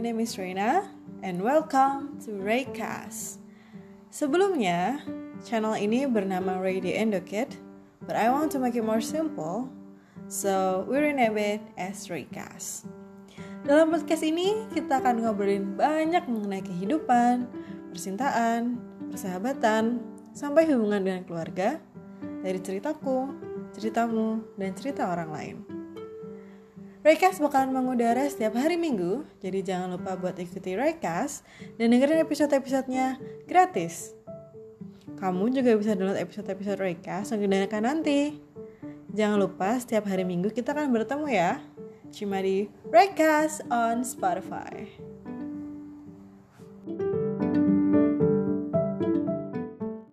name is Reina and welcome to Raycast. Sebelumnya, channel ini bernama Radio Endokid, but I want to make it more simple, so we rename it as Raycast. Dalam podcast ini, kita akan ngobrolin banyak mengenai kehidupan, percintaan, persahabatan, sampai hubungan dengan keluarga, dari ceritaku, ceritamu, dan cerita orang lain. Raycast bakalan mengudara setiap hari minggu, jadi jangan lupa buat ikuti Raycast dan dengerin episode-episodenya gratis. Kamu juga bisa download episode-episode Raycast yang didengarkan nanti. Jangan lupa setiap hari minggu kita akan bertemu ya. Cuma di Raycast on Spotify.